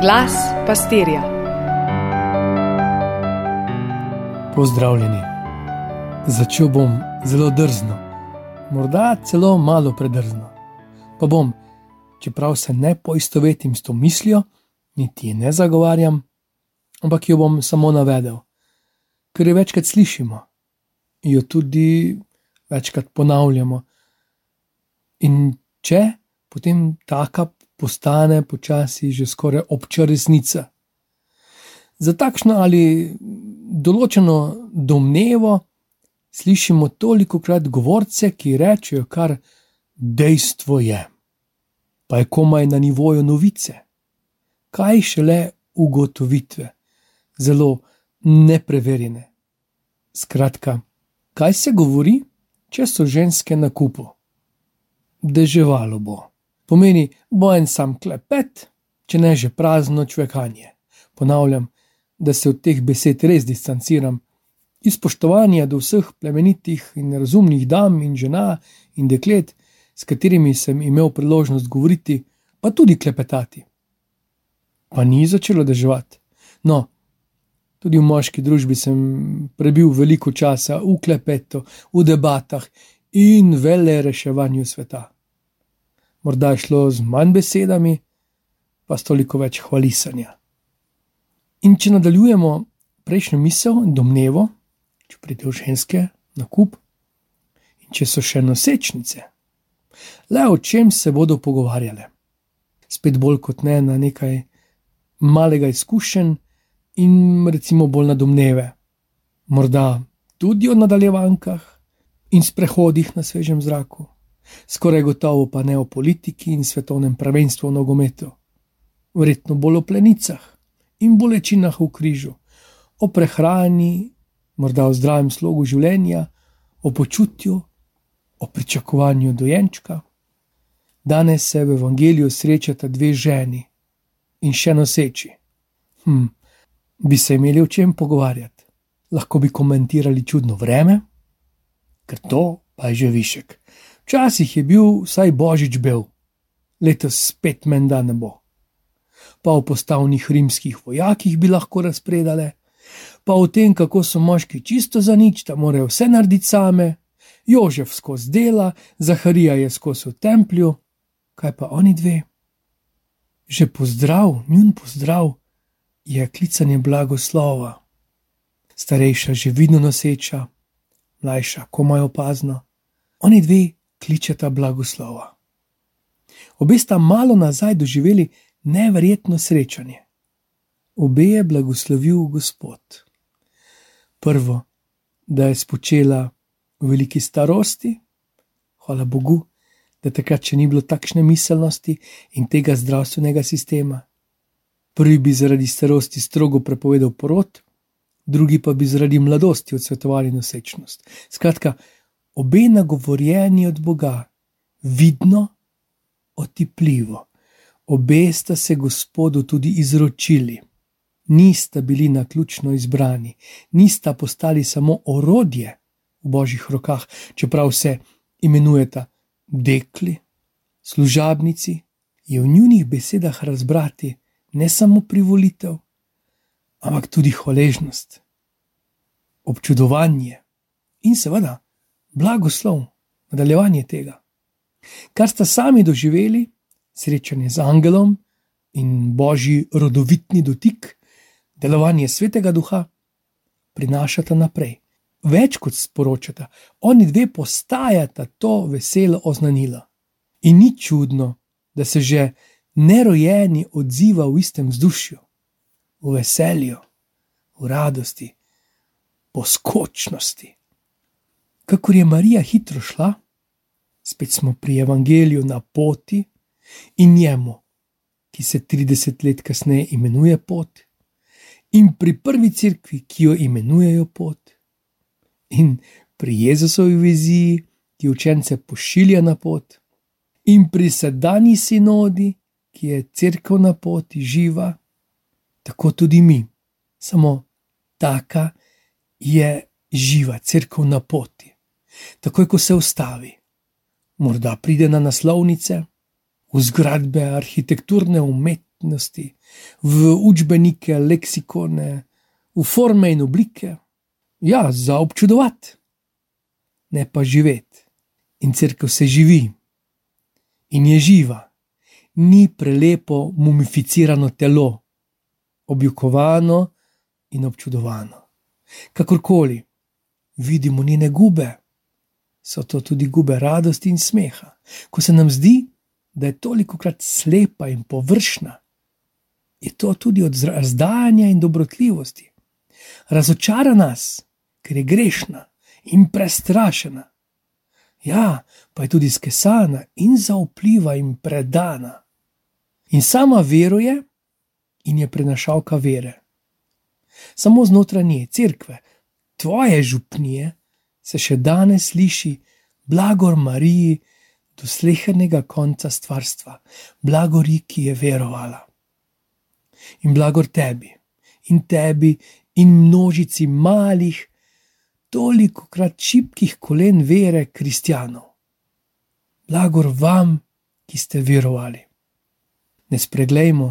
Glas pastirja. Pozdravljeni. Začel bom zelo drzno, morda celo malo predrzno. Pa bom, čeprav se ne poistovetim s to mislijo, niti ne zagovarjam, ampak jo bom samo navedel, ker jo večkrat slišimo, jo tudi večkrat ponavljamo. In če potem taka postane počasi že skoraj obča resnica. Za takšno ali določeno domnevo slišimo toliko krat govorce, ki rečejo, kar dejstvo je, pa je komaj na nivoju novice. Kaj šele ugotovitve, zelo nepreverjene. Skratka, kaj se govori, če so ženske na kupu? Deževalo bo pomeni bo en sam klepet, če ne že prazno čvekanje. Ponavljam, da se od teh besed res distanciram, iz spoštovanja do vseh plemenitih in razumnih dam in žena in deklet, s katerimi sem imel priložnost govoriti, pa tudi klepetati. Pa ni začelo deževati. No, tudi v moški družbi sem prebil veliko časa v klepetu, v debatah in vele reševanju sveta morda šlo z manj besedami, pa s toliko več hvalisanja. In če nadaljujemo prejšnjo misel in domnevo, če pridejo ženske na kup, in če so še nosečnice, le o čem se bodo pogovarjale. Spet bolj kot ne na nekaj malega izkušenj in recimo bolj na domneve, morda tudi o nadaljevankah in sprehodih na svežem zraku skoraj gotovo pa ne o politiki in svetovnem prvenstvu v nogometu, verjetno bolj o plenicah in bolečinah v križu, o prehrani, morda o zdravem slogu življenja, o počutju, o pričakovanju dojenčka. Danes se v evangeliju srečata dve ženi in še noseči. Hm, bi se imeli o čem pogovarjati, lahko bi komentirali čudno vreme, ker to pa je že višek. Včasih je bil vsaj božič bel, letos spet menda ne bo. Pa o postavnih rimskih vojakih bi lahko razpredale, pa o tem, kako so moški čisto za nič, da morajo vse narediti same, Jožef skozi dela, Zaharija je skozi v templju, kaj pa oni dve. Že pozdrav, njun pozdrav je klicanje blagoslova. Starejša že vidno noseča, mlajša komaj opazna, oni dve kličeta blagoslova. Obe sta malo nazaj doživeli neverjetno srečanje. Obe je blagoslovil Gospod. Prvo, da je spočela v veliki starosti, hvala Bogu, da takrat še ni bilo takšne miselnosti in tega zdravstvenega sistema. Prvi bi zaradi starosti strogo prepovedal porod, drugi pa bi zaradi mladosti odsvetovali nosečnost. Skratka, obe nagovorjeni od Boga, vidno, otipljivo, obe sta se Gospodu tudi izročili. Nista bili na ključno izbrani, nista postali samo orodje v božjih rokah, čeprav se imenujeta dekli, služabnici, je v njunih besedah razbrati ne samo privolitev, ampak tudi hvaležnost, občudovanje in seveda blagoslov, nadaljevanje tega. Kar sta sami doživeli, srečanje z angelom in božji rodovitni dotik, delovanje svetega duha, prinašata naprej. Več kot sporočata, oni dve postajata to veselo oznanilo. In ni čudno, da se že nerojeni odziva v istem vzdušju, v veselju, v radosti, poskočnosti kakor je Marija hitro šla, spet smo pri evangeliju na poti in njemu, ki se 30 let kasneje imenuje pot, in pri prvi cerkvi, ki jo imenujejo pot, in pri Jezusovi viziji, ki učence pošilja na pot, in pri sedanji sinodi, ki je crkva na poti živa, tako tudi mi, samo taka je živa crkva na poti takoj ko se ustavi. Morda pride na naslovnice, v zgradbe arhitekturne umetnosti v učbenike, leksikone, v forme in oblike. Ja, za občudovati, ne pa živeti. In crkva se živi in je živa, ni prelepo mumificirano telo, objukovano in občudovano. Kakorkoli vidimo njene gube, so to tudi gube radosti in smeha. Ko se nam zdi, da je toliko krat slepa in površna, je to tudi od razdajanja in dobrotljivosti. Razočara nas, ker je grešna in prestrašena. Ja, pa je tudi skesana in zaupljiva in predana. In sama veruje in je prenašalka vere. Samo znotraj nje, crkve, tvoje župnije, se še danes sliši blagor Mariji do slehernega konca stvarstva, blagori, ki je verovala. In blagor tebi, in tebi, in množici malih, toliko krat šibkih kolen vere kristijanov. Blagor vam, ki ste verovali. Ne spreglejmo,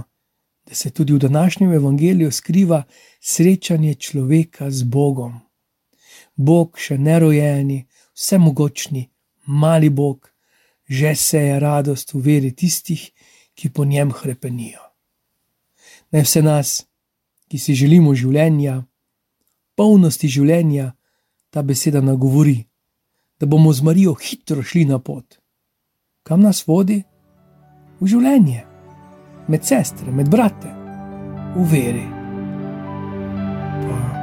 da se tudi v današnjem evangeliju skriva srečanje človeka z Bogom. Bog še nerojeni, vsemogočni, mali Bog, že se je radost v veri tistih, ki po njem krepenijo. Naj vse nas, ki si želimo življenja, polnosti življenja, ta beseda nagovori, da bomo z Marijo hitro šli na pot. Kam nas vodi? V življenje, med sestre, med brate, v veri.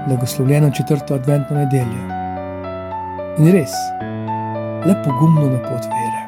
Blagoslovljeno četrto adventno nedeljo. In res, le pogumno na pot vere.